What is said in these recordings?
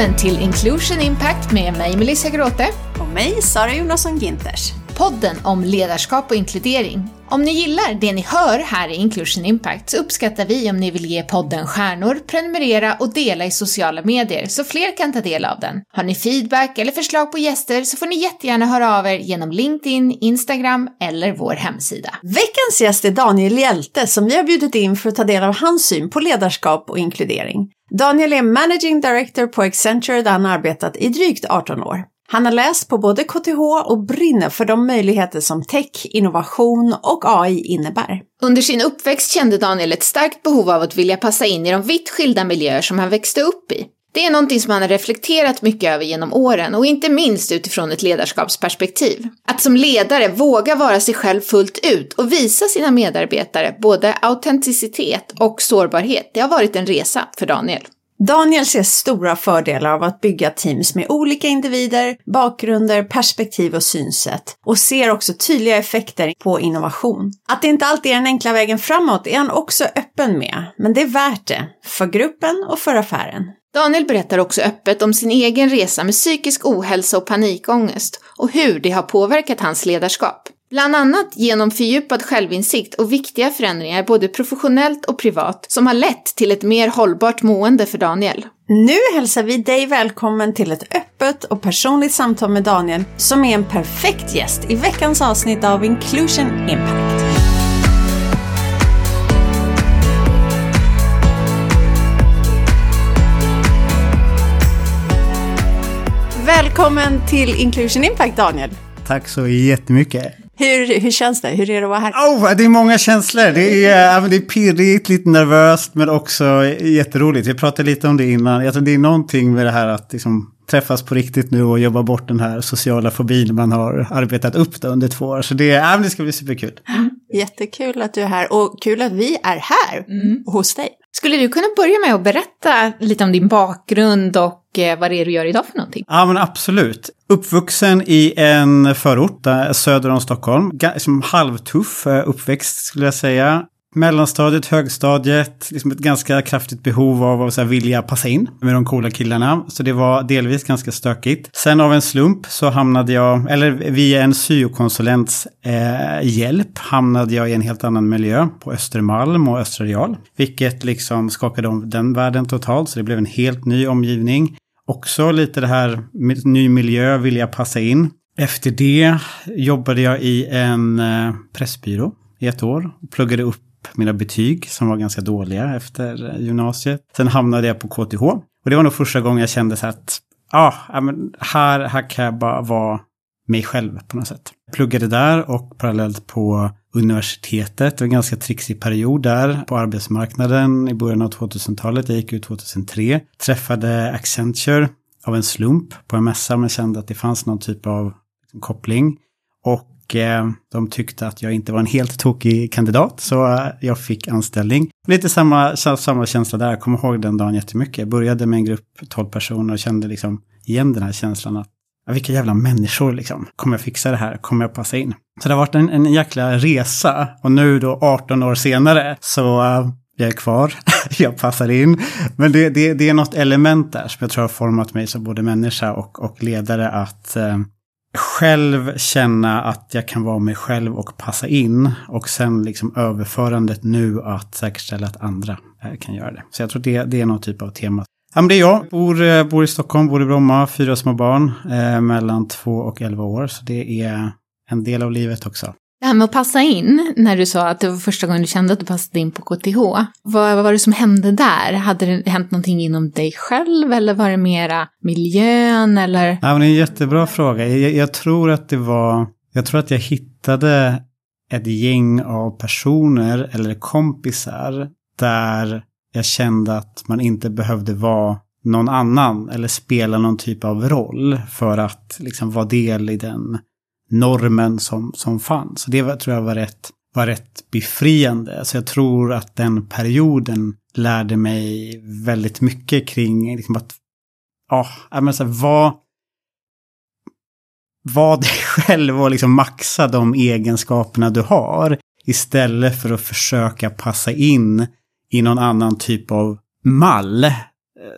välkommen till Inclusion Impact med mig Melissa Gråte. Och mig Sara Jonasson Ginters. Podden om ledarskap och inkludering. Om ni gillar det ni hör här i Inclusion Impact så uppskattar vi om ni vill ge podden stjärnor, prenumerera och dela i sociala medier så fler kan ta del av den. Har ni feedback eller förslag på gäster så får ni jättegärna höra av er genom LinkedIn, Instagram eller vår hemsida. Veckans gäst är Daniel Hjälte som vi har bjudit in för att ta del av hans syn på ledarskap och inkludering. Daniel är Managing Director på Accenture där han arbetat i drygt 18 år. Han har läst på både KTH och brinner för de möjligheter som tech, innovation och AI innebär. Under sin uppväxt kände Daniel ett starkt behov av att vilja passa in i de vitt skilda miljöer som han växte upp i. Det är någonting som han har reflekterat mycket över genom åren och inte minst utifrån ett ledarskapsperspektiv. Att som ledare våga vara sig själv fullt ut och visa sina medarbetare både autenticitet och sårbarhet, det har varit en resa för Daniel. Daniel ser stora fördelar av att bygga teams med olika individer, bakgrunder, perspektiv och synsätt och ser också tydliga effekter på innovation. Att det inte alltid är den enkla vägen framåt är han också öppen med, men det är värt det, för gruppen och för affären. Daniel berättar också öppet om sin egen resa med psykisk ohälsa och panikångest och hur det har påverkat hans ledarskap. Bland annat genom fördjupad självinsikt och viktiga förändringar både professionellt och privat som har lett till ett mer hållbart mående för Daniel. Nu hälsar vi dig välkommen till ett öppet och personligt samtal med Daniel som är en perfekt gäst i veckans avsnitt av Inclusion Impact. Välkommen till Inclusion Impact Daniel! Tack så jättemycket. Hur, hur känns det? Hur är det att vara här? Oh, det är många känslor. Det är, det är pirrigt, lite nervöst men också jätteroligt. Vi pratade lite om det innan. Jag tror det är någonting med det här att liksom träffas på riktigt nu och jobba bort den här sociala fobin man har arbetat upp under två år. Så det, äh, det ska bli superkul. Jättekul att du är här och kul att vi är här mm. hos dig. Skulle du kunna börja med att berätta lite om din bakgrund och eh, vad det är du gör idag för någonting? Ja men absolut. Uppvuxen i en förort där, söder om Stockholm. Som halvtuff eh, uppväxt skulle jag säga mellanstadiet, högstadiet, liksom ett ganska kraftigt behov av att så här, vilja passa in med de coola killarna. Så det var delvis ganska stökigt. Sen av en slump så hamnade jag, eller via en syokonsulents eh, hjälp, hamnade jag i en helt annan miljö på Östermalm och Östra Real. Vilket liksom skakade om den världen totalt, så det blev en helt ny omgivning. Också lite det här, ny miljö, vilja passa in. Efter det jobbade jag i en eh, pressbyrå i ett år och pluggade upp mina betyg som var ganska dåliga efter gymnasiet. Sen hamnade jag på KTH. Och det var nog första gången jag kände så att ah, men här, här kan jag bara vara mig själv på något sätt. Jag pluggade där och parallellt på universitetet. Det var en ganska trixig period där på arbetsmarknaden i början av 2000-talet. Jag gick ut 2003. Träffade Accenture av en slump på en mässa men kände att det fanns någon typ av liksom, koppling. Och Eh, de tyckte att jag inte var en helt tokig kandidat så eh, jag fick anställning. Lite samma, samma känsla där, jag kommer ihåg den dagen jättemycket. Jag började med en grupp 12 personer och kände liksom igen den här känslan att vilka jävla människor liksom. Kommer jag fixa det här? Kommer jag passa in? Så det har varit en, en jäkla resa och nu då 18 år senare så eh, jag är kvar, jag passar in. Men det, det, det, är något element där som jag tror har format mig som både människa och, och ledare att eh, själv känna att jag kan vara mig själv och passa in. Och sen liksom överförandet nu att säkerställa att andra eh, kan göra det. Så jag tror det, det är någon typ av tema. Ja, men det är jag. Bor, eh, bor i Stockholm, bor i Bromma, fyra små barn. Eh, mellan två och elva år. Så det är en del av livet också. Det här med att passa in, när du sa att det var första gången du kände att du passade in på KTH. Vad, vad var det som hände där? Hade det hänt någonting inom dig själv eller var det mera miljön eller? Ja, men det är en jättebra fråga. Jag, jag tror att det var, jag tror att jag hittade ett gäng av personer eller kompisar där jag kände att man inte behövde vara någon annan eller spela någon typ av roll för att liksom vara del i den normen som, som fanns. Det var, tror jag var rätt, var rätt befriande. Så jag tror att den perioden lärde mig väldigt mycket kring liksom att, ja, men så här, vad, var dig själv och liksom maxa de egenskaperna du har. Istället för att försöka passa in i någon annan typ av mall eh,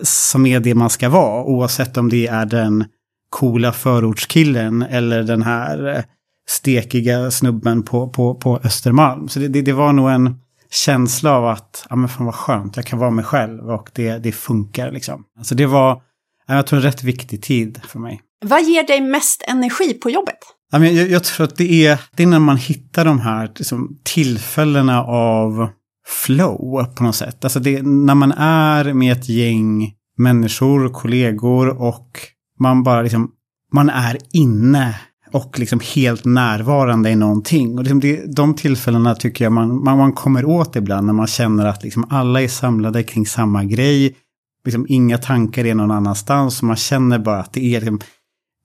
som är det man ska vara. Oavsett om det är den coola förortskillen eller den här eh, stekiga snubben på, på, på Östermalm. Så det, det, det var nog en känsla av att, ja men fan vad skönt, jag kan vara mig själv och det, det funkar liksom. Alltså det var, jag tror en rätt viktig tid för mig. Vad ger dig mest energi på jobbet? Ja, men jag, jag tror att det är, det är när man hittar de här liksom, tillfällena av flow på något sätt. Alltså det, när man är med ett gäng människor, kollegor och man bara liksom, man är inne och liksom helt närvarande i någonting. Och liksom det, de tillfällena tycker jag man, man, man kommer åt ibland när man känner att liksom alla är samlade kring samma grej. Liksom inga tankar är någon annanstans. Och man känner bara att det är liksom,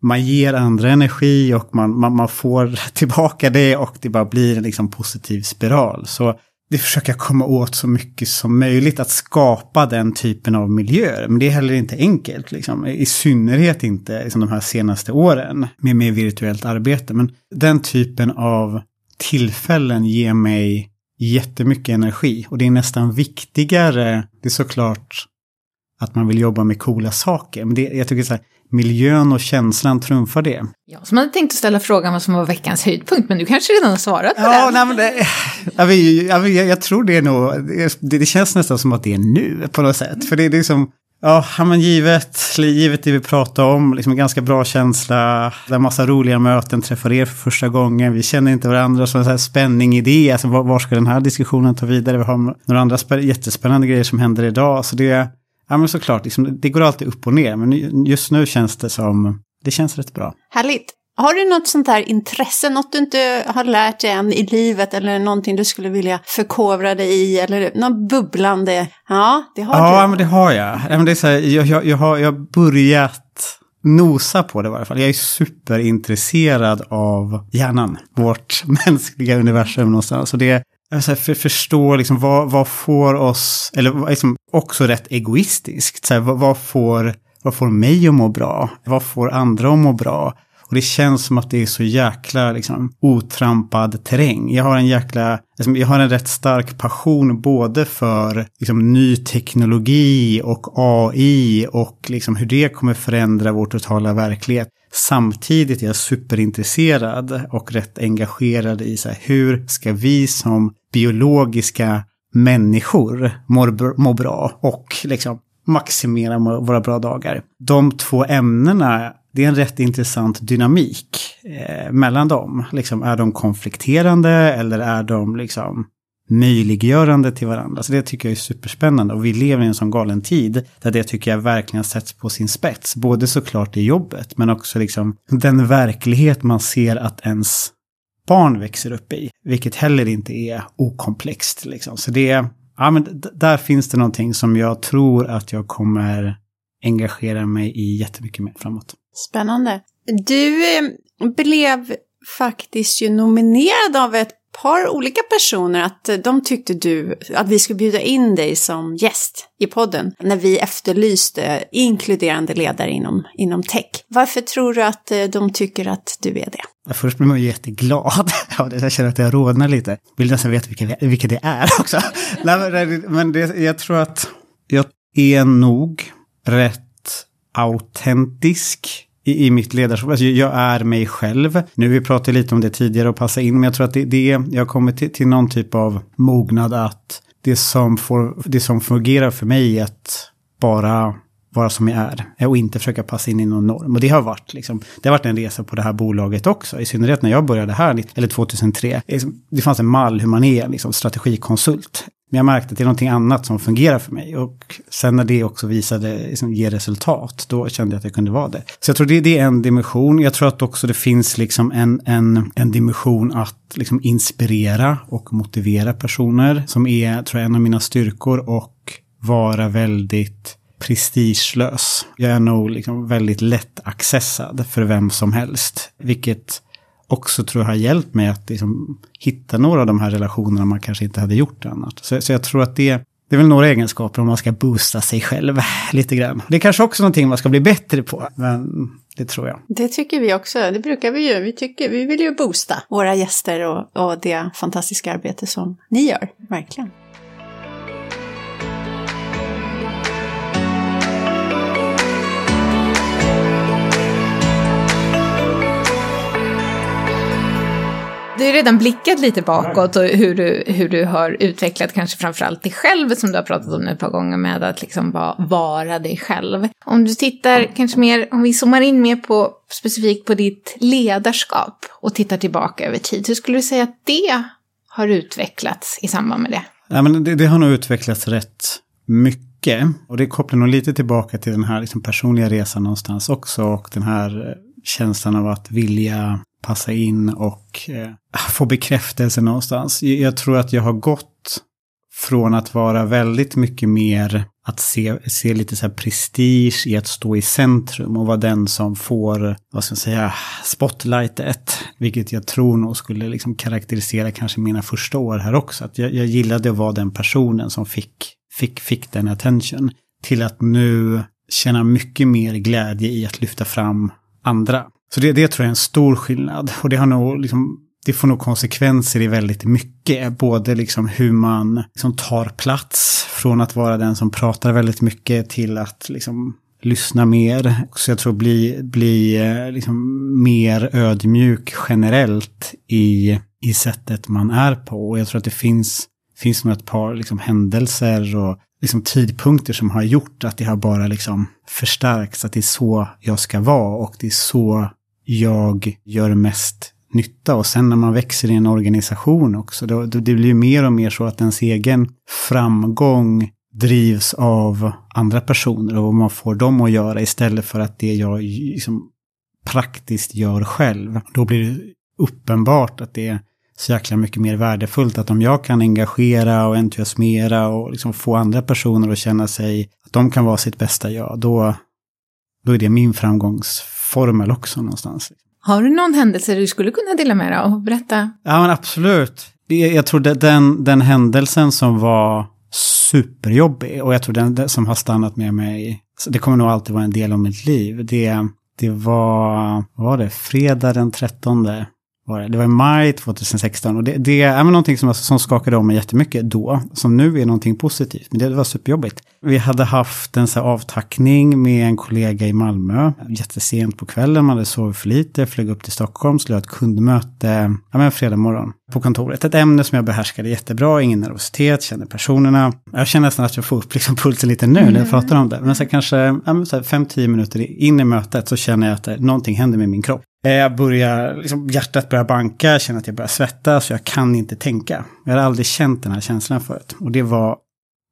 man ger andra energi och man, man, man får tillbaka det och det bara blir en liksom positiv spiral. Så det försöker jag komma åt så mycket som möjligt att skapa den typen av miljöer. Men det är heller inte enkelt, liksom. i synnerhet inte liksom, de här senaste åren med mer virtuellt arbete. Men den typen av tillfällen ger mig jättemycket energi och det är nästan viktigare, det är såklart att man vill jobba med coola saker. Men det, jag tycker så här, miljön och känslan trumfar det. Jag som hade tänkt att ställa frågan vad som var veckans höjdpunkt, men du kanske redan har svarat på ja, den. Nej, men det, jag, jag, jag, tror det är nog, det, det, känns nästan som att det är nu på något sätt. För det, det är som, ja, men givet, givet det vi pratar om, liksom en ganska bra känsla, en massa roliga möten, träffar er för första gången, vi känner inte varandra, så en här spänning i det, alltså var, var ska den här diskussionen ta vidare, vi har några andra jättespännande grejer som händer idag, så det Ja men såklart, liksom, det går alltid upp och ner. Men just nu känns det som, det känns rätt bra. Härligt. Har du något sånt här intresse, något du inte har lärt dig än i livet eller någonting du skulle vilja förkovra dig i eller något bubblande? Ja, det har ja, du. Ja, men det har jag. Det är så här, jag, jag, jag, har, jag börjat nosa på det i varje fall. Jag är superintresserad av hjärnan, vårt mänskliga universum någonstans. Så det, här, för, förstå liksom, vad, vad får oss, eller liksom, också rätt egoistiskt, så här, vad, vad, får, vad får mig att må bra? Vad får andra att må bra? Och det känns som att det är så jäkla liksom, otrampad terräng. Jag har en jäkla, liksom, jag har en rätt stark passion både för liksom, ny teknologi och AI och liksom, hur det kommer förändra vår totala verklighet. Samtidigt är jag superintresserad och rätt engagerad i så här, hur ska vi som biologiska människor mår, mår bra och liksom maximera våra bra dagar. De två ämnena, det är en rätt intressant dynamik eh, mellan dem. Liksom, är de konflikterande eller är de liksom möjliggörande till varandra. Så det tycker jag är superspännande och vi lever i en sån galen tid där det tycker jag verkligen sätts på sin spets. Både såklart i jobbet men också liksom den verklighet man ser att ens barn växer upp i. Vilket heller inte är okomplext liksom. Så det, ja men där finns det någonting som jag tror att jag kommer engagera mig i jättemycket mer framåt. Spännande. Du eh, blev faktiskt ju nominerad av ett par olika personer att eh, de tyckte du att vi skulle bjuda in dig som gäst i podden när vi efterlyste inkluderande ledare inom, inom tech. Varför tror du att eh, de tycker att du är det? Först blir man ju jätteglad. jag känner att jag rodnar lite. Vill nästan veta vilka, vilka det är också. men det, jag tror att jag är nog rätt autentisk i, i mitt ledarskap. Alltså jag är mig själv. Nu vi pratade lite om det tidigare och passa in, men jag tror att det, det jag har kommit till, till någon typ av mognad att det som, får, det som fungerar för mig är att bara vara som jag är eh, och inte försöka passa in i någon norm. Och det har varit, liksom, det har varit en resa på det här bolaget också. I synnerhet när jag började här, eller 2003. Liksom, det fanns en mall hur man är liksom, strategikonsult. Men jag märkte att det är någonting annat som fungerar för mig. Och sen när det också visade, liksom, ge resultat, då kände jag att jag kunde vara det. Så jag tror det, det är en dimension. Jag tror att också det finns liksom en, en, en dimension att liksom inspirera och motivera personer. Som är, tror jag, en av mina styrkor. Och vara väldigt prestigelös. Jag är nog liksom väldigt lätt accessad för vem som helst. Vilket också tror jag har hjälpt mig att liksom hitta några av de här relationerna man kanske inte hade gjort annars. Så, så jag tror att det, det är väl några egenskaper om man ska boosta sig själv lite grann. Det är kanske också någonting man ska bli bättre på, men det tror jag. Det tycker vi också, det brukar vi ju. Vi, tycker, vi vill ju boosta våra gäster och, och det fantastiska arbete som ni gör, verkligen. Du har redan blickat lite bakåt och hur du, hur du har utvecklat kanske framförallt dig själv som du har pratat om ett par gånger med att liksom vara, vara dig själv. Om du tittar kanske mer, om vi zoomar in mer på specifikt på ditt ledarskap och tittar tillbaka över tid, hur skulle du säga att det har utvecklats i samband med det? Ja, men det, det har nog utvecklats rätt mycket. Och det kopplar nog lite tillbaka till den här liksom personliga resan någonstans också. Och den här eh, känslan av att vilja passa in och eh, få bekräftelse någonstans. Jag tror att jag har gått från att vara väldigt mycket mer att se, se lite så här prestige i att stå i centrum och vara den som får, vad ska man säga, spotlightet. Vilket jag tror nog skulle liksom karaktärisera kanske mina första år här också. Att jag, jag gillade att vara den personen som fick, fick, fick den attention. Till att nu känna mycket mer glädje i att lyfta fram andra. Så det, det tror jag är en stor skillnad. Och det har nog liksom det får nog konsekvenser i väldigt mycket. Både liksom hur man liksom tar plats från att vara den som pratar väldigt mycket till att liksom lyssna mer. Så jag tror bli, bli eh, liksom mer ödmjuk generellt i, i sättet man är på. Och jag tror att det finns, finns nog ett par liksom händelser och liksom tidpunkter som har gjort att det har bara liksom förstärkts. Att det är så jag ska vara och det är så jag gör mest nytta. Och sen när man växer i en organisation också, då, då det blir ju mer och mer så att ens egen framgång drivs av andra personer och vad man får dem att göra istället för att det jag liksom praktiskt gör själv. Då blir det uppenbart att det är så jäkla mycket mer värdefullt att om jag kan engagera och entusiasmera och liksom få andra personer att känna sig att de kan vara sitt bästa jag, då, då är det min framgångsformel också någonstans. Har du någon händelse du skulle kunna dela med dig av? Berätta. Ja, men absolut. Jag tror den, den händelsen som var superjobbig och jag tror den som har stannat med mig, det kommer nog alltid vara en del av mitt liv. Det, det var, vad var det, fredag den 13 var det. det var i maj 2016 och det, det är någonting som, som skakade om mig jättemycket då, som nu är någonting positivt, men det var superjobbigt. Vi hade haft en så avtackning med en kollega i Malmö, jättesent på kvällen, man hade sovit för lite, flög upp till Stockholm, skulle ha ett kundmöte, ja men fredag morgon på kontoret. Ett ämne som jag behärskade jättebra, ingen nervositet, känner personerna. Jag känner nästan att jag får upp liksom pulsen lite nu när jag pratar om det. Men så kanske 5-10 minuter in i mötet så känner jag att någonting händer med min kropp. Eh, jag börjar, liksom, hjärtat börjar banka, jag känner att jag börjar svettas, jag kan inte tänka. Jag hade aldrig känt den här känslan förut. Och det var,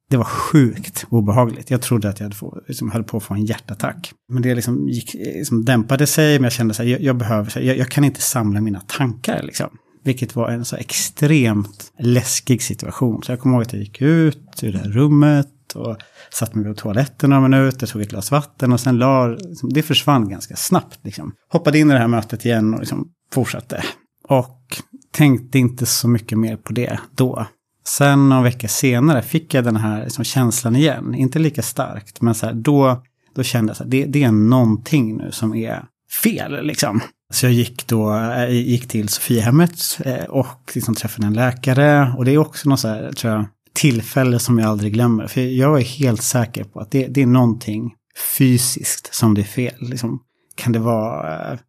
det var sjukt obehagligt. Jag trodde att jag hade få, liksom, höll på att få en hjärtattack. Men det liksom, gick, liksom dämpade sig, men jag kände att jag, jag, behöver, jag, jag, kan inte samla mina tankar. Liksom. Vilket var en så extremt läskig situation. Så jag kommer ihåg att jag gick ut ur det här rummet och satt mig på toaletten några minuter, tog ett glas vatten och sen la, liksom, det försvann ganska snabbt. Liksom. Hoppade in i det här mötet igen och liksom fortsatte. Och tänkte inte så mycket mer på det då. Sen någon vecka senare fick jag den här liksom, känslan igen. Inte lika starkt, men så här, då, då kände jag att det, det är någonting nu som är fel. Liksom. Så jag gick då, eh, gick till Sofiehemmet eh, och liksom träffade en läkare. Och det är också något så här, tror jag, tillfälle som jag aldrig glömmer. För jag är helt säker på att det, det är någonting fysiskt som det är fel. Liksom, kan det vara uh,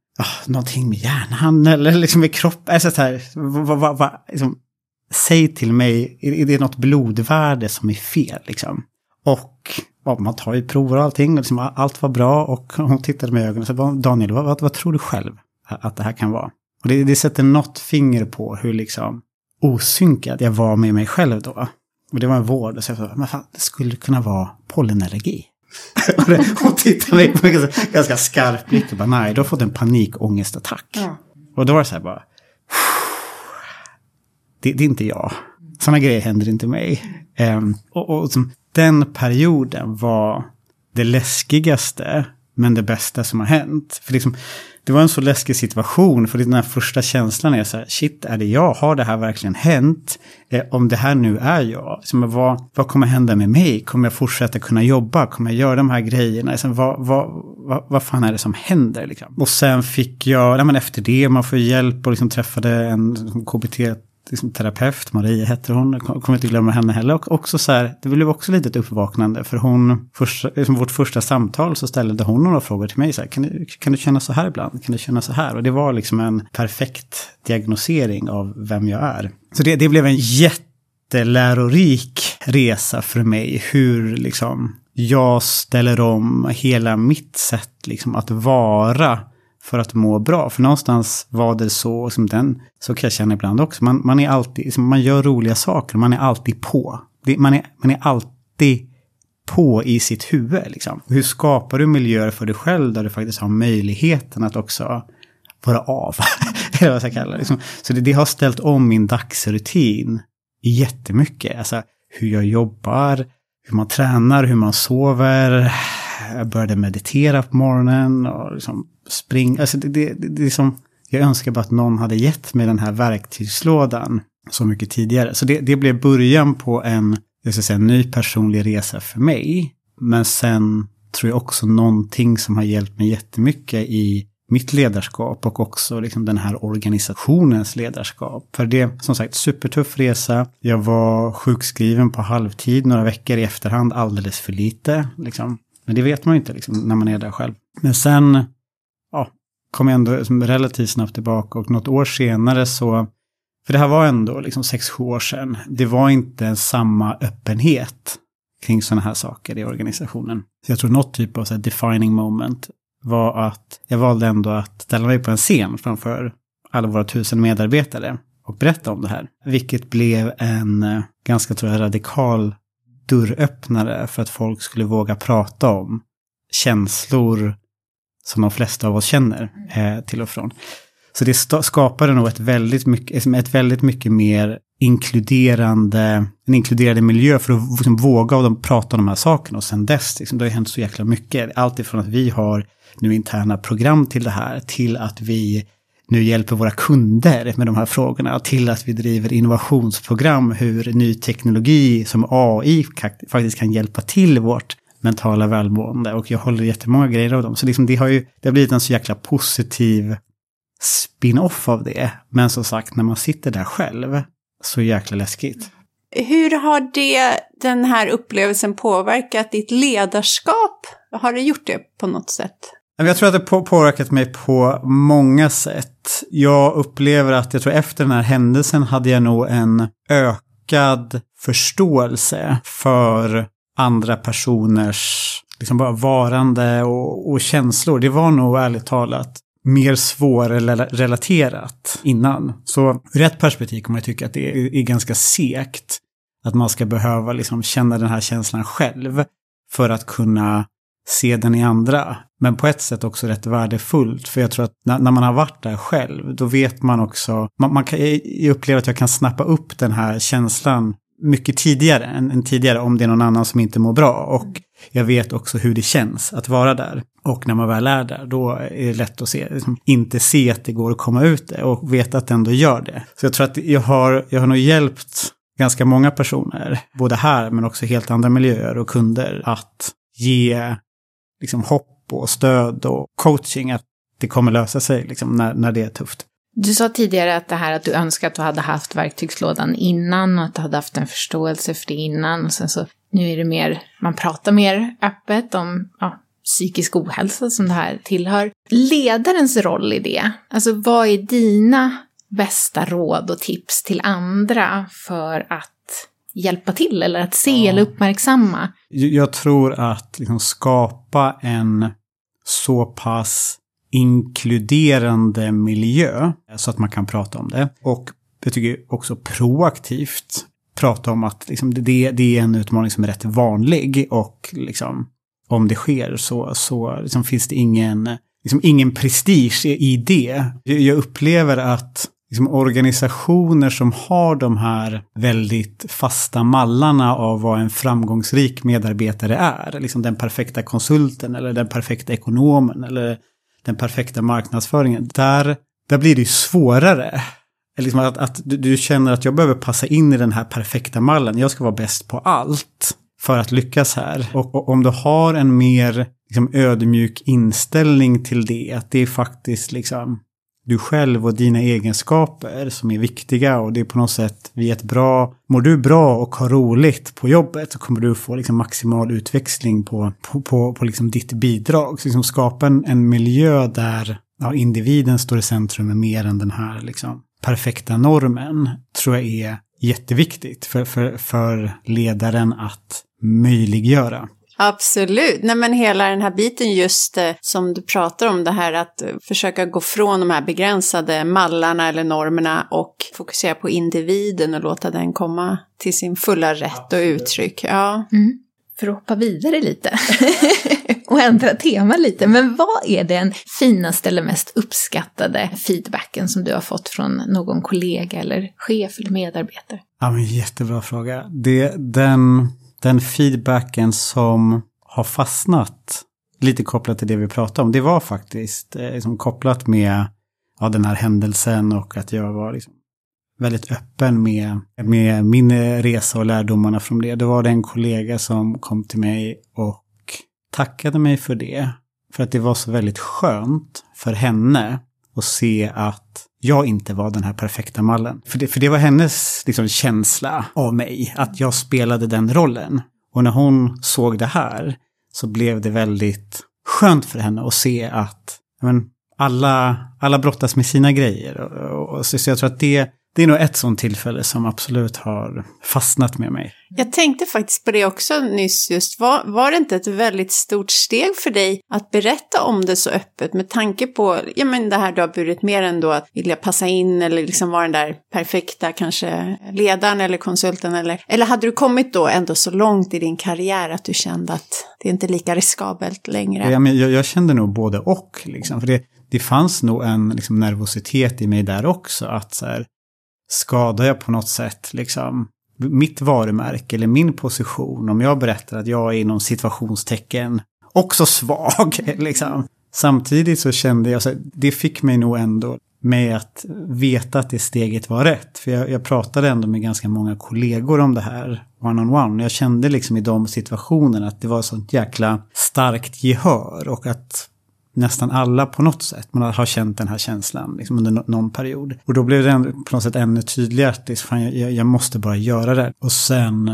någonting med hjärnan eller liksom med kroppen? Alltså, så här, va, va, va, liksom, säg till mig, är, är det något blodvärde som är fel? Liksom? Och ja, man tar ju prover och allting, och liksom, allt var bra och hon tittade med ögonen och sa Daniel, vad, vad, vad tror du själv att det här kan vara? Och det, det sätter något finger på hur liksom osynkad jag var med mig själv då. Och det var en vård. Och så jag sa, men fan, det skulle kunna vara pollenallergi. Hon tittade mig med en ganska skarp blick och bara, nej, du har fått en panikångestattack. Ja. Och då var det så här bara, det, det är inte jag. Sådana grejer händer inte mig. Um, och, och som, den perioden var det läskigaste, men det bästa som har hänt. För liksom, det var en så läskig situation, för den här första känslan är så här, shit, är det jag? Har det här verkligen hänt? Eh, om det här nu är jag, liksom, vad, vad kommer hända med mig? Kommer jag fortsätta kunna jobba? Kommer jag göra de här grejerna? Liksom, vad, vad, vad, vad fan är det som händer? Liksom? Och sen fick jag, nej, men efter det, man får hjälp och liksom träffade en liksom, KBT liksom, terapeut, Maria heter hon, kommer inte glömma henne heller. Och också så här, det blev också lite ett uppvaknande för hon, först, liksom vårt första samtal så ställde hon några frågor till mig. Så här, kan, du, kan du känna så här ibland? Kan du känna så här? Och det var liksom en perfekt diagnosering av vem jag är. Så det, det blev en jättelärorik resa för mig. Hur liksom jag ställer om hela mitt sätt liksom att vara för att må bra. För någonstans var det så, som den, så kan jag känna ibland också. Man, man är alltid, liksom, man gör roliga saker, man är alltid på. Man är, man är alltid på i sitt huvud. Liksom. Hur skapar du miljöer för dig själv där du faktiskt har möjligheten att också vara av? Eller vad jag ska kalla det. Liksom. Så det, det, har ställt om min dagsrutin jättemycket. Alltså hur jag jobbar, hur man tränar, hur man sover. Jag började meditera på morgonen och liksom springa. Alltså det, det, det, det är som, jag önskar bara att någon hade gett mig den här verktygslådan så mycket tidigare. Så det, det blev början på en, jag ska säga, ny personlig resa för mig. Men sen tror jag också någonting som har hjälpt mig jättemycket i mitt ledarskap och också liksom den här organisationens ledarskap. För det, som sagt, supertuff resa. Jag var sjukskriven på halvtid några veckor i efterhand, alldeles för lite. Liksom. Men det vet man ju inte liksom, när man är där själv. Men sen ja, kom jag ändå liksom relativt snabbt tillbaka och något år senare så, för det här var ändå liksom sex sju år sedan, det var inte samma öppenhet kring sådana här saker i organisationen. Så jag tror något typ av så defining moment var att jag valde ändå att ställa mig på en scen framför alla våra tusen medarbetare och berätta om det här. Vilket blev en eh, ganska tror jag, radikal dörröppnare för att folk skulle våga prata om känslor som de flesta av oss känner eh, till och från. Så det skapade nog ett väldigt mycket, ett väldigt mycket mer inkluderande, en inkluderande miljö för att liksom våga och prata om de här sakerna. Och sen dess, liksom, det har hänt så jäkla mycket. Allt ifrån att vi har nu interna program till det här, till att vi nu hjälper våra kunder med de här frågorna, till att vi driver innovationsprogram, hur ny teknologi som AI faktiskt kan hjälpa till vårt mentala välmående. Och jag håller jättemånga grejer av dem. Så liksom det har ju det har blivit en så jäkla positiv spin-off av det. Men som sagt, när man sitter där själv, så jäkla läskigt. Hur har det, den här upplevelsen påverkat ditt ledarskap? Har det gjort det på något sätt? Jag tror att det påverkat mig på många sätt. Jag upplever att jag tror efter den här händelsen hade jag nog en ökad förståelse för andra personers liksom bara varande och, och känslor. Det var nog ärligt talat mer svårrelaterat innan. Så ur ett perspektiv kan man tycka att det är, är ganska sekt. Att man ska behöva liksom känna den här känslan själv för att kunna se den i andra. Men på ett sätt också rätt värdefullt. För jag tror att när, när man har varit där själv, då vet man också... Man, man kan, jag upplever att jag kan snappa upp den här känslan mycket tidigare än, än, tidigare om det är någon annan som inte mår bra. Och jag vet också hur det känns att vara där. Och när man väl är där, då är det lätt att se, liksom, inte se att det går att komma ut det och veta att det ändå gör det. Så jag tror att jag har, jag har nog hjälpt ganska många personer, både här men också helt andra miljöer och kunder, att ge liksom, hopp och stöd och coaching att det kommer lösa sig liksom, när, när det är tufft. Du sa tidigare att det här att du önskar att du hade haft verktygslådan innan och att du hade haft en förståelse för det innan. Och sen så nu är det mer, man pratar mer öppet om ja, psykisk ohälsa som det här tillhör. Ledarens roll i det, alltså vad är dina bästa råd och tips till andra för att hjälpa till eller att se ja. eller uppmärksamma? Jag tror att liksom skapa en så pass inkluderande miljö så att man kan prata om det. Och jag tycker också proaktivt prata om att liksom, det, det är en utmaning som är rätt vanlig och liksom, om det sker så, så liksom, finns det ingen, liksom, ingen prestige i det. Jag upplever att liksom, organisationer som har de här väldigt fasta mallarna av vad en framgångsrik medarbetare är, liksom den perfekta konsulten eller den perfekta ekonomen eller den perfekta marknadsföringen, där, där blir det ju svårare. Liksom att, att du, du, känner att jag behöver passa in i den här perfekta mallen. Jag ska vara bäst på allt för att lyckas här. Och, och om du har en mer liksom, ödmjuk inställning till det, att det är faktiskt liksom du själv och dina egenskaper som är viktiga och det är på något sätt vid ett bra, mår du bra och har roligt på jobbet så kommer du få liksom maximal utväxling på, på, på, på liksom ditt bidrag. Så liksom skapa en, en miljö där ja, individen står i centrum mer än den här liksom, perfekta normen tror jag är jätteviktigt för, för, för ledaren att möjliggöra. Absolut. Nej, men hela den här biten just eh, som du pratar om, det här att eh, försöka gå från de här begränsade mallarna eller normerna och fokusera på individen och låta den komma till sin fulla rätt och uttryck. Ja. Mm. För att hoppa vidare lite och ändra tema lite, men vad är den finaste eller mest uppskattade feedbacken som du har fått från någon kollega eller chef eller medarbetare? Ja, men jättebra fråga. Det, den den feedbacken som har fastnat, lite kopplat till det vi pratade om, det var faktiskt eh, liksom kopplat med ja, den här händelsen och att jag var liksom väldigt öppen med, med min resa och lärdomarna från det. Det var det en kollega som kom till mig och tackade mig för det. För att det var så väldigt skönt för henne att se att jag inte var den här perfekta mallen. För det, för det var hennes liksom, känsla av mig, att jag spelade den rollen. Och när hon såg det här så blev det väldigt skönt för henne att se att men, alla, alla brottas med sina grejer. Och, och, så, så jag tror att det, det är nog ett sånt tillfälle som absolut har fastnat med mig. Jag tänkte faktiskt på det också nyss just. Var, var det inte ett väldigt stort steg för dig att berätta om det så öppet med tanke på ja, men det här du har burit mer än då att vilja passa in eller liksom vara den där perfekta kanske ledaren eller konsulten eller, eller hade du kommit då ändå så långt i din karriär att du kände att det är inte lika riskabelt längre? Ja, men jag, jag kände nog både och liksom. För det, det fanns nog en liksom, nervositet i mig där också. Att så här, skadar jag på något sätt liksom mitt varumärke eller min position om jag berättar att jag är inom situationstecken också svag. Liksom. Samtidigt så kände jag, så det fick mig nog ändå med att veta att det steget var rätt. För jag, jag pratade ändå med ganska många kollegor om det här one-on-one. On one. Jag kände liksom i de situationerna att det var sånt jäkla starkt gehör och att nästan alla på något sätt. Man har känt den här känslan liksom under någon period. Och då blev det på något sätt ännu tydligare att det, fan, jag, jag måste bara göra det. Och sen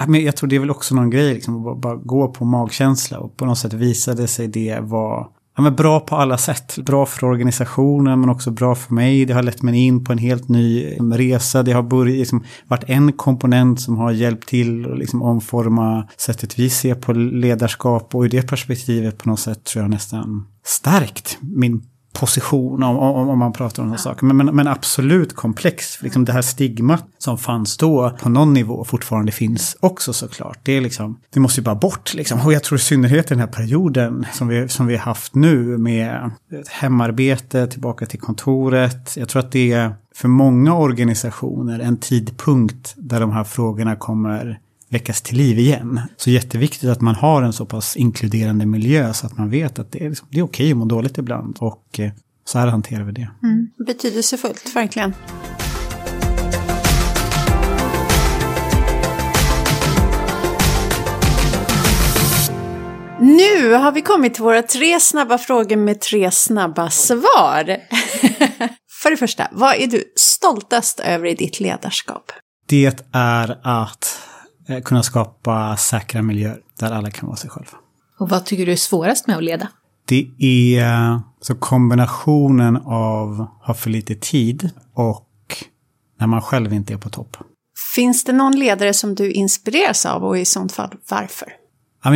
äh, men jag tror det är väl också någon grej, liksom, att bara, bara gå på magkänsla. Och på något sätt visade sig det vara ja, men bra på alla sätt. Bra för organisationen men också bra för mig. Det har lett mig in på en helt ny mm, resa. Det har börjat, liksom, varit en komponent som har hjälpt till att liksom, omforma sättet vi ser på ledarskap. Och i det perspektivet på något sätt tror jag nästan stärkt min position om, om, om man pratar om ja. saker. Men, men, men, absolut komplex. Liksom det här stigmat som fanns då på någon nivå fortfarande finns också såklart. Det, är liksom, det måste ju bara bort. Liksom. Och jag tror i synnerhet den här perioden som vi, som vi har haft nu med hemarbete, tillbaka till kontoret. Jag tror att det är för många organisationer en tidpunkt där de här frågorna kommer väckas till liv igen. Så jätteviktigt att man har en så pass inkluderande miljö så att man vet att det är, liksom, det är okej att må dåligt ibland. Och eh, så här hanterar vi det. Mm. Betydelsefullt, verkligen. Nu har vi kommit till våra tre snabba frågor med tre snabba svar. För det första, vad är du stoltast över i ditt ledarskap? Det är att kunna skapa säkra miljöer där alla kan vara sig själva. Och vad tycker du är svårast med att leda? Det är så kombinationen av att ha för lite tid och när man själv inte är på topp. Finns det någon ledare som du inspireras av och i sånt fall varför?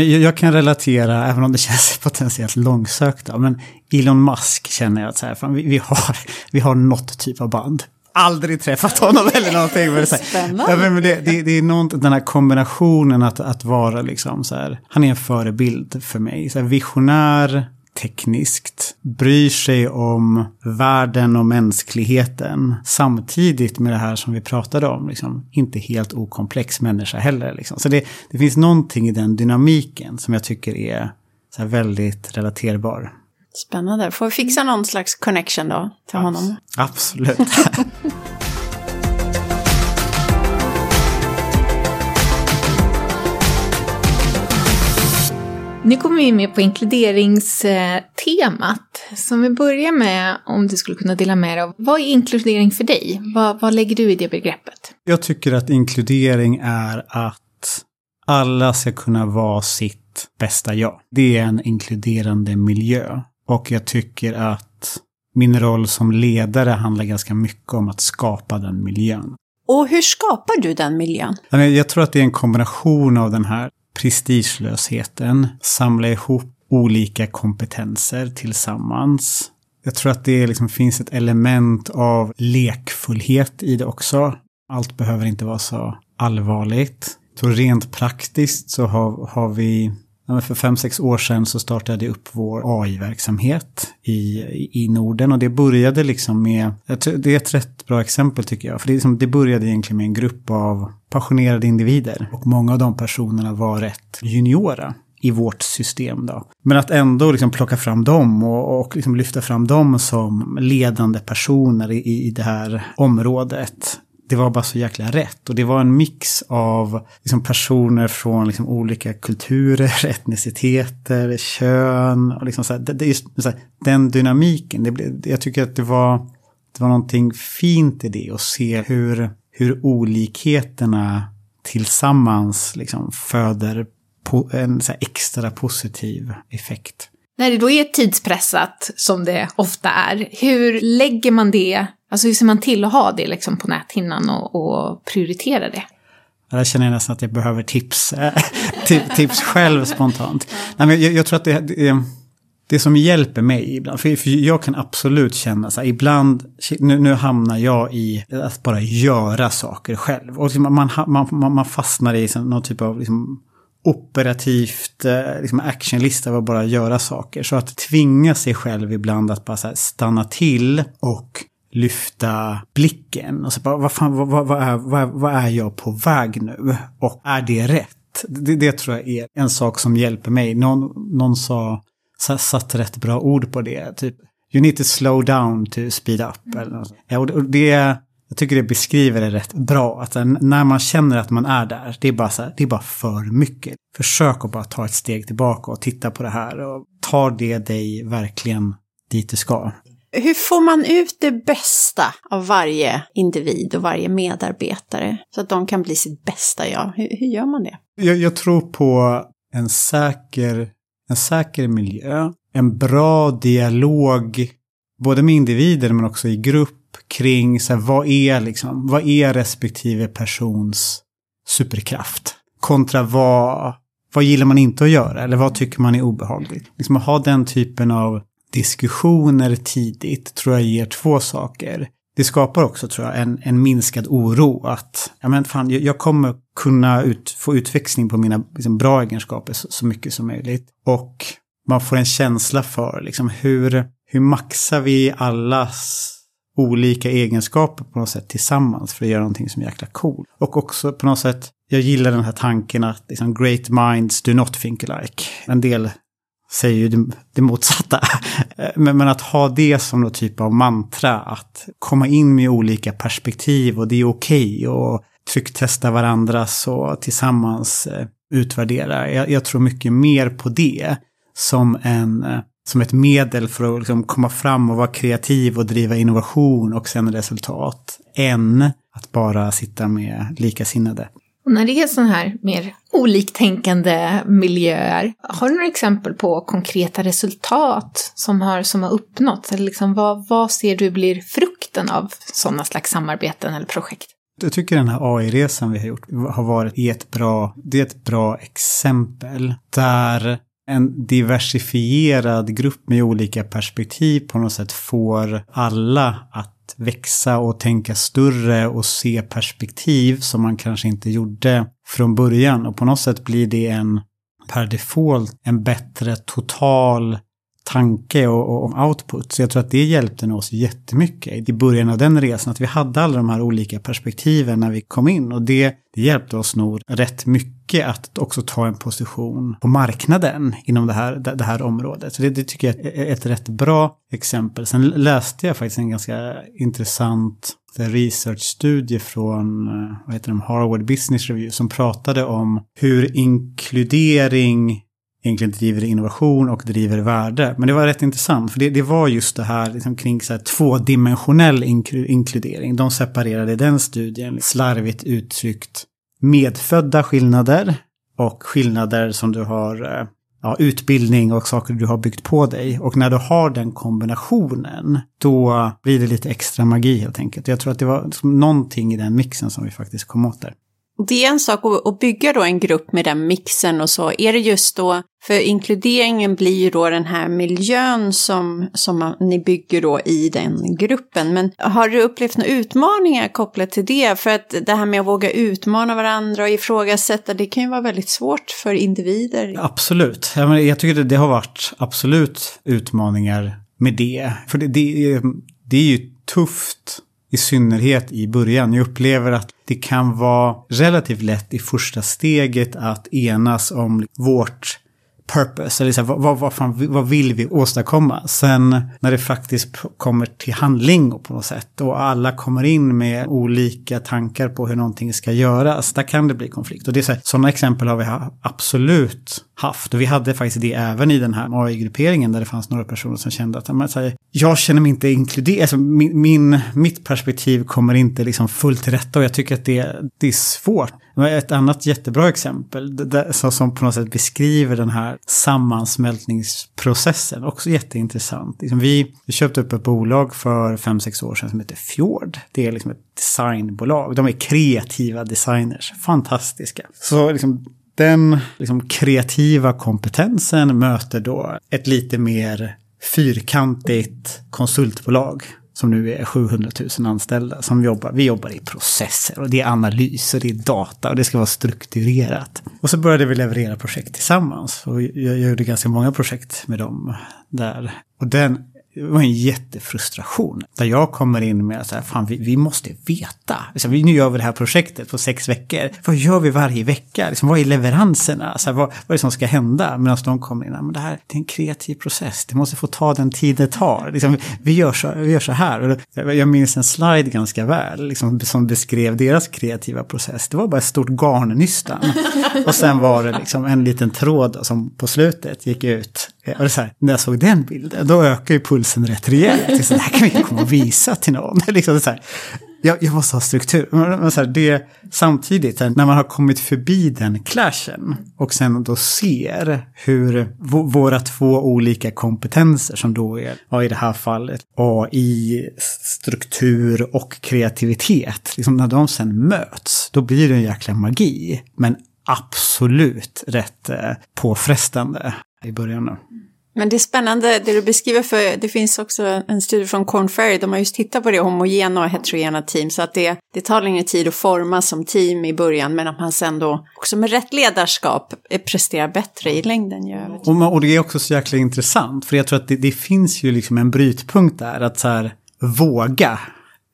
Jag kan relatera, även om det känns potentiellt långsökt, men Elon Musk känner jag att så här, vi, har, vi har något typ av band aldrig träffat honom eller någonting. Men Spännande. Ja, men det, det, det är något, den här kombinationen att, att vara liksom så här, han är en förebild för mig. Så här, visionär, tekniskt, bryr sig om världen och mänskligheten. Samtidigt med det här som vi pratade om, liksom, inte helt okomplex människa heller. Liksom. Så det, det finns någonting i den dynamiken som jag tycker är så väldigt relaterbar. Spännande. Får vi fixa någon slags connection då till Abs honom? Absolut. Nu kommer vi med på inkluderingstemat. Så om vi börjar med om du skulle kunna dela med dig av, vad är inkludering för dig? Vad, vad lägger du i det begreppet? Jag tycker att inkludering är att alla ska kunna vara sitt bästa jag. Det är en inkluderande miljö. Och jag tycker att min roll som ledare handlar ganska mycket om att skapa den miljön. Och hur skapar du den miljön? Jag tror att det är en kombination av den här prestigelösheten, samla ihop olika kompetenser tillsammans. Jag tror att det liksom finns ett element av lekfullhet i det också. Allt behöver inte vara så allvarligt. Så rent praktiskt så har, har vi för fem, sex år sedan så startade jag upp vår AI-verksamhet i, i Norden och det började liksom med, det är ett rätt bra exempel tycker jag, för det, liksom, det började egentligen med en grupp av passionerade individer och många av de personerna var rätt juniora i vårt system. Då. Men att ändå liksom plocka fram dem och, och liksom lyfta fram dem som ledande personer i, i det här området det var bara så jäkla rätt. Och det var en mix av liksom, personer från liksom, olika kulturer, etniciteter, kön. Och liksom, så här, det, det, just, så här, den dynamiken, det, jag tycker att det var, det var någonting fint i det. Att se hur, hur olikheterna tillsammans liksom, föder på en så extra positiv effekt. När det då är tidspressat, som det ofta är, hur lägger man det Alltså hur ser man till att ha det liksom på näthinnan och, och prioritera det? Jag känner nästan att jag behöver tips, eh, tips själv spontant. Nej, men jag, jag tror att det, det, det som hjälper mig ibland, för, för jag kan absolut känna så här, ibland, nu, nu hamnar jag i att bara göra saker själv. Och liksom, man, man, man, man fastnar i någon typ av liksom, operativt eh, liksom actionlista av att bara göra saker. Så att tvinga sig själv ibland att bara stanna till och lyfta blicken och så bara, vad, fan, vad, vad, är, vad, vad är jag på väg nu? Och är det rätt? Det, det tror jag är en sak som hjälper mig. Någon, någon sa, satt rätt bra ord på det, typ You need to slow down to speed up. Eller något. Ja, och det, jag tycker det beskriver det rätt bra. Att när man känner att man är där, det är bara, så här, det är bara för mycket. Försök att bara ta ett steg tillbaka och titta på det här. Och tar det dig verkligen dit du ska? Hur får man ut det bästa av varje individ och varje medarbetare så att de kan bli sitt bästa jag? Hur, hur gör man det? Jag, jag, tror på en säker, en säker miljö, en bra dialog, både med individer men också i grupp kring så här, vad är liksom, vad är respektive persons superkraft? Kontra vad, vad gillar man inte att göra eller vad tycker man är obehagligt? Liksom att ha den typen av diskussioner tidigt tror jag ger två saker. Det skapar också, tror jag, en, en minskad oro att ja, men fan, jag kommer kunna ut, få utväxling på mina liksom, bra egenskaper så, så, mycket som möjligt. Och man får en känsla för liksom, hur, hur maxar vi allas olika egenskaper på något sätt tillsammans för att göra någonting som är jäkla cool. Och också på något sätt, jag gillar den här tanken att liksom, great minds do not think alike. En del säger ju det, det motsatta. men, men, att ha det som någon typ av mantra, att komma in med olika perspektiv och det är okej okay, och trycktesta varandras och tillsammans eh, utvärdera. Jag, jag, tror mycket mer på det som, en, eh, som ett medel för att liksom komma fram och vara kreativ och driva innovation och sen resultat, än att bara sitta med likasinnade. Och när det är sådana här mer oliktänkande miljöer, har du några exempel på konkreta resultat som har, som har uppnåtts? Eller liksom vad, vad ser du blir frukten av sådana slags samarbeten eller projekt? Jag tycker den här AI-resan vi har gjort har varit ett bra, det är ett bra exempel där en diversifierad grupp med olika perspektiv på något sätt får alla att växa och tänka större och se perspektiv som man kanske inte gjorde från början. Och på något sätt blir det en per default en bättre total tanke och, och, output. Så jag tror att det hjälpte oss jättemycket i början av den resan. Att vi hade alla de här olika perspektiven när vi kom in. Och det, det hjälpte oss nog rätt mycket att också ta en position på marknaden inom det här, det, det här området. Så det, det, tycker jag är ett rätt bra exempel. Sen läste jag faktiskt en ganska intressant researchstudie från eh, vad heter de, Harvard Business Review som pratade om hur inkludering egentligen driver innovation och driver värde. Men det var rätt intressant, för det, det var just det här liksom, kring så här, tvådimensionell inkludering. De separerade i den studien, slarvigt uttryckt, medfödda skillnader och skillnader som du har eh, ja, utbildning och saker du har byggt på dig. Och när du har den kombinationen, då blir det lite extra magi helt enkelt. Jag tror att det var liksom någonting i den mixen som vi faktiskt kom åt där. Det är en sak att bygga då en grupp med den mixen och så. Är det just då, för inkluderingen blir ju då den här miljön som, som ni bygger då i den gruppen. Men har du upplevt några utmaningar kopplat till det? För att det här med att våga utmana varandra och ifrågasätta, det kan ju vara väldigt svårt för individer. Absolut. Jag tycker det har varit absolut utmaningar med det. För det, det, det är ju tufft i synnerhet i början. Jag upplever att det kan vara relativt lätt i första steget att enas om vårt purpose, eller så här, vad, vad, fan, vad vill vi åstadkomma? Sen när det faktiskt kommer till handling på något sätt och alla kommer in med olika tankar på hur någonting ska göras, där kan det bli konflikt. Och det är så här, sådana exempel har vi absolut haft. Och vi hade faktiskt det även i den här AI-grupperingen där det fanns några personer som kände att man säger, jag känner mig inte inkluderad, alltså min, min, mitt perspektiv kommer inte liksom fullt till rätta och jag tycker att det, det är svårt. Ett annat jättebra exempel där, som på något sätt beskriver den här sammansmältningsprocessen, också jätteintressant. Liksom vi, vi köpte upp ett bolag för fem sex år sedan som heter Fjord. Det är liksom ett designbolag. De är kreativa designers, fantastiska. Så liksom den liksom, kreativa kompetensen möter då ett lite mer fyrkantigt konsultbolag som nu är 700 000 anställda som jobbar. Vi jobbar i processer och det är analys och det är data och det ska vara strukturerat. Och så började vi leverera projekt tillsammans och jag, gjorde ganska många projekt med dem där. Och den det var en jättefrustration. Där jag kommer in med att fan vi, vi måste veta. Liksom, nu gör vi det här projektet på sex veckor. Vad gör vi varje vecka? Liksom, vad är leveranserna? Så här, vad, vad är det som ska hända? Medan de kommer in, men det här det är en kreativ process. Det måste få ta den tid det tar. Liksom, vi, gör så, vi gör så här. Jag minns en slide ganska väl liksom, som beskrev deras kreativa process. Det var bara ett stort garnnystan. Och sen var det liksom en liten tråd som på slutet gick ut och så här, när jag såg den bilden, då ökar ju pulsen rätt rejält. Så det här kan vi inte komma och visa till någon. liksom så här, jag, jag måste ha struktur. Men så här, det, samtidigt, när man har kommit förbi den clashen och sen då ser hur våra två olika kompetenser som då är, ja, i det här fallet, AI, struktur och kreativitet, liksom när de sen möts, då blir det en jäkla magi. Men absolut rätt eh, påfrestande i början. Då. Men det är spännande det du beskriver för det finns också en studie från Corn Ferry, de har just tittat på det homogena och heterogena team så att det, det tar längre tid att forma som team i början men att man sen då också med rätt ledarskap presterar bättre i längden. Och, och det är också så jäkla intressant för jag tror att det, det finns ju liksom en brytpunkt där att så här våga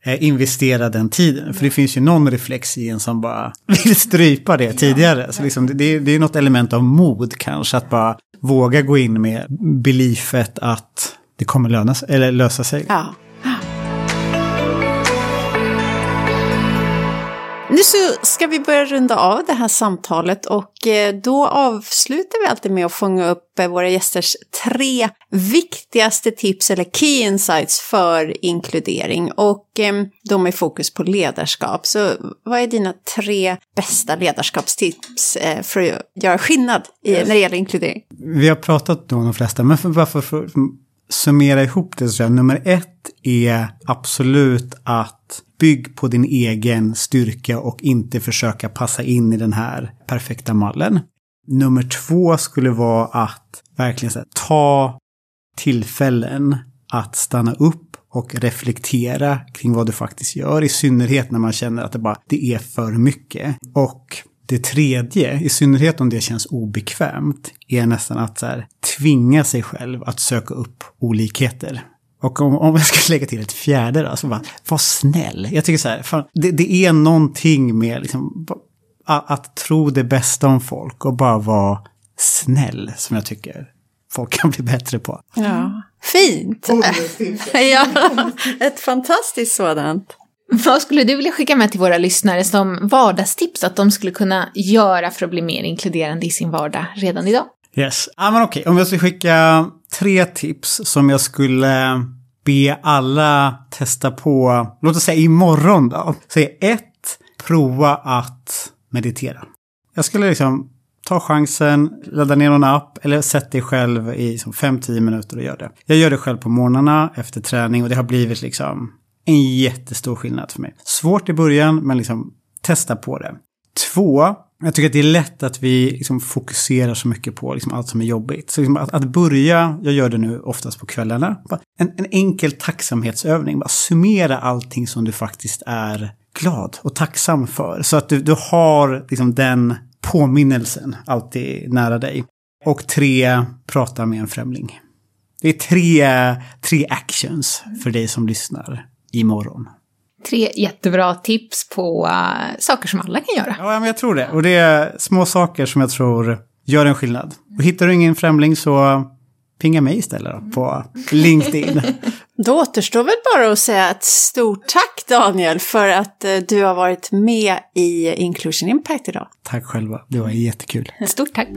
Eh, investera den tiden. För det finns ju någon reflex i en som bara vill strypa det tidigare. Så liksom, det, det är något element av mod kanske att bara våga gå in med beliefet att det kommer löna, eller lösa sig. Ja. Nu så ska vi börja runda av det här samtalet och eh, då avslutar vi alltid med att fånga upp eh, våra gästers tre viktigaste tips eller key insights för inkludering och eh, de är fokus på ledarskap. Så vad är dina tre bästa ledarskapstips för att göra skillnad när det gäller inkludering? Vi har pratat om de flesta, men för, varför för, summera ihop det så är nummer ett är absolut att bygg på din egen styrka och inte försöka passa in i den här perfekta mallen. Nummer två skulle vara att verkligen här, ta tillfällen att stanna upp och reflektera kring vad du faktiskt gör, i synnerhet när man känner att det bara det är för mycket. Och det tredje, i synnerhet om det känns obekvämt, är nästan att så här, tvinga sig själv att söka upp olikheter. Och om, om jag ska lägga till ett fjärde då, så bara, var snäll. Jag tycker så här, fan, det, det, är någonting med liksom, att, att tro det bästa om folk och bara vara snäll som jag tycker folk kan bli bättre på. Ja, fint! ja, ett fantastiskt sådant. Vad skulle du vilja skicka med till våra lyssnare som vardagstips att de skulle kunna göra för att bli mer inkluderande i sin vardag redan idag? Yes. Ah, men okej, om jag skulle skicka tre tips som jag skulle be alla testa på, låt oss säga imorgon då. Så ett, prova att meditera. Jag skulle liksom ta chansen, ladda ner någon app eller sätt dig själv i liksom 5-10 minuter och gör det. Jag gör det själv på morgnarna efter träning och det har blivit liksom en jättestor skillnad för mig. Svårt i början, men liksom testa på det. Två, jag tycker att det är lätt att vi liksom fokuserar så mycket på liksom allt som är jobbigt. Så liksom att, att, börja, jag gör det nu oftast på kvällarna, en, en enkel tacksamhetsövning. Bara summera allting som du faktiskt är glad och tacksam för. Så att du, du har liksom den påminnelsen alltid nära dig. Och tre, prata med en främling. Det är tre, tre actions för dig som lyssnar imorgon. Tre jättebra tips på uh, saker som alla kan göra. Ja, men jag tror det. Och det är små saker som jag tror gör en skillnad. Och hittar du ingen främling så pinga mig istället då, på LinkedIn. Då återstår väl bara att säga ett stort tack Daniel för att uh, du har varit med i Inclusion Impact idag. Tack själva, det var jättekul. Stort tack.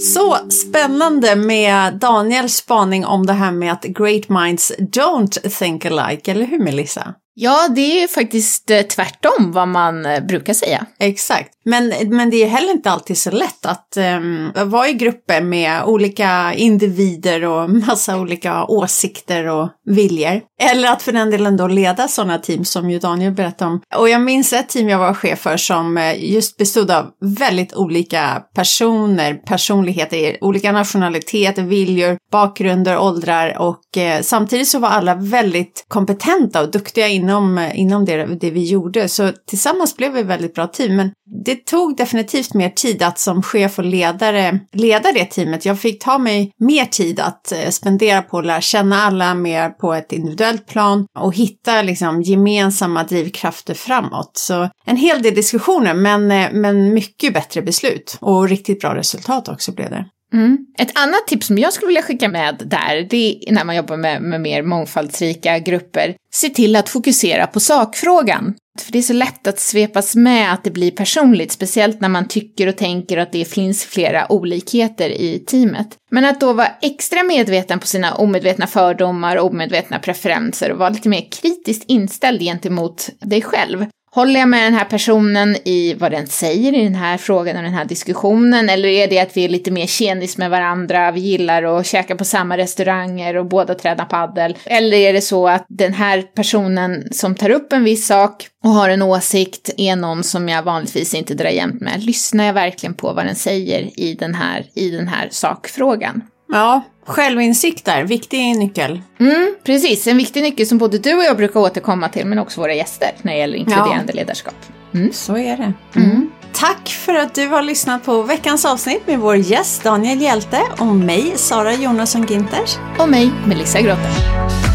Så spännande med Daniels spaning om det här med att great minds don't think alike, eller hur Melissa? Ja, det är ju faktiskt eh, tvärtom vad man eh, brukar säga. Exakt. Men, men det är heller inte alltid så lätt att um, vara i grupper med olika individer och massa olika åsikter och viljor. Eller att för den delen då leda sådana team som ju Daniel berättade om. Och jag minns ett team jag var chef för som eh, just bestod av väldigt olika personer, personligheter, olika nationaliteter, viljor, bakgrunder, åldrar och eh, samtidigt så var alla väldigt kompetenta och duktiga inom, eh, inom det, det vi gjorde. Så tillsammans blev vi ett väldigt bra team. Men det tog definitivt mer tid att som chef och ledare leda det teamet. Jag fick ta mig mer tid att eh, spendera på att lära känna alla mer på ett individuellt plan och hitta liksom gemensamma drivkrafter framåt. Så en hel del diskussioner men, eh, men mycket bättre beslut och riktigt bra resultat också blev det. Mm. Ett annat tips som jag skulle vilja skicka med där, det är när man jobbar med, med mer mångfaldsrika grupper, se till att fokusera på sakfrågan. För det är så lätt att svepas med att det blir personligt, speciellt när man tycker och tänker att det finns flera olikheter i teamet. Men att då vara extra medveten på sina omedvetna fördomar och omedvetna preferenser och vara lite mer kritiskt inställd gentemot dig själv. Håller jag med den här personen i vad den säger i den här frågan och den här diskussionen? Eller är det att vi är lite mer tjenis med varandra, vi gillar att käka på samma restauranger och båda tränar paddel? Eller är det så att den här personen som tar upp en viss sak och har en åsikt är någon som jag vanligtvis inte drar jämt med? Lyssnar jag verkligen på vad den säger i den här, i den här sakfrågan? Ja, självinsikt där, viktig nyckel. Mm, precis, en viktig nyckel som både du och jag brukar återkomma till, men också våra gäster när det gäller inkluderande ja. ledarskap. Mm. Så är det. Mm. Tack för att du har lyssnat på veckans avsnitt med vår gäst Daniel Hjälte och mig, Sara Jonasson Ginters. Och mig, Melissa Grotter.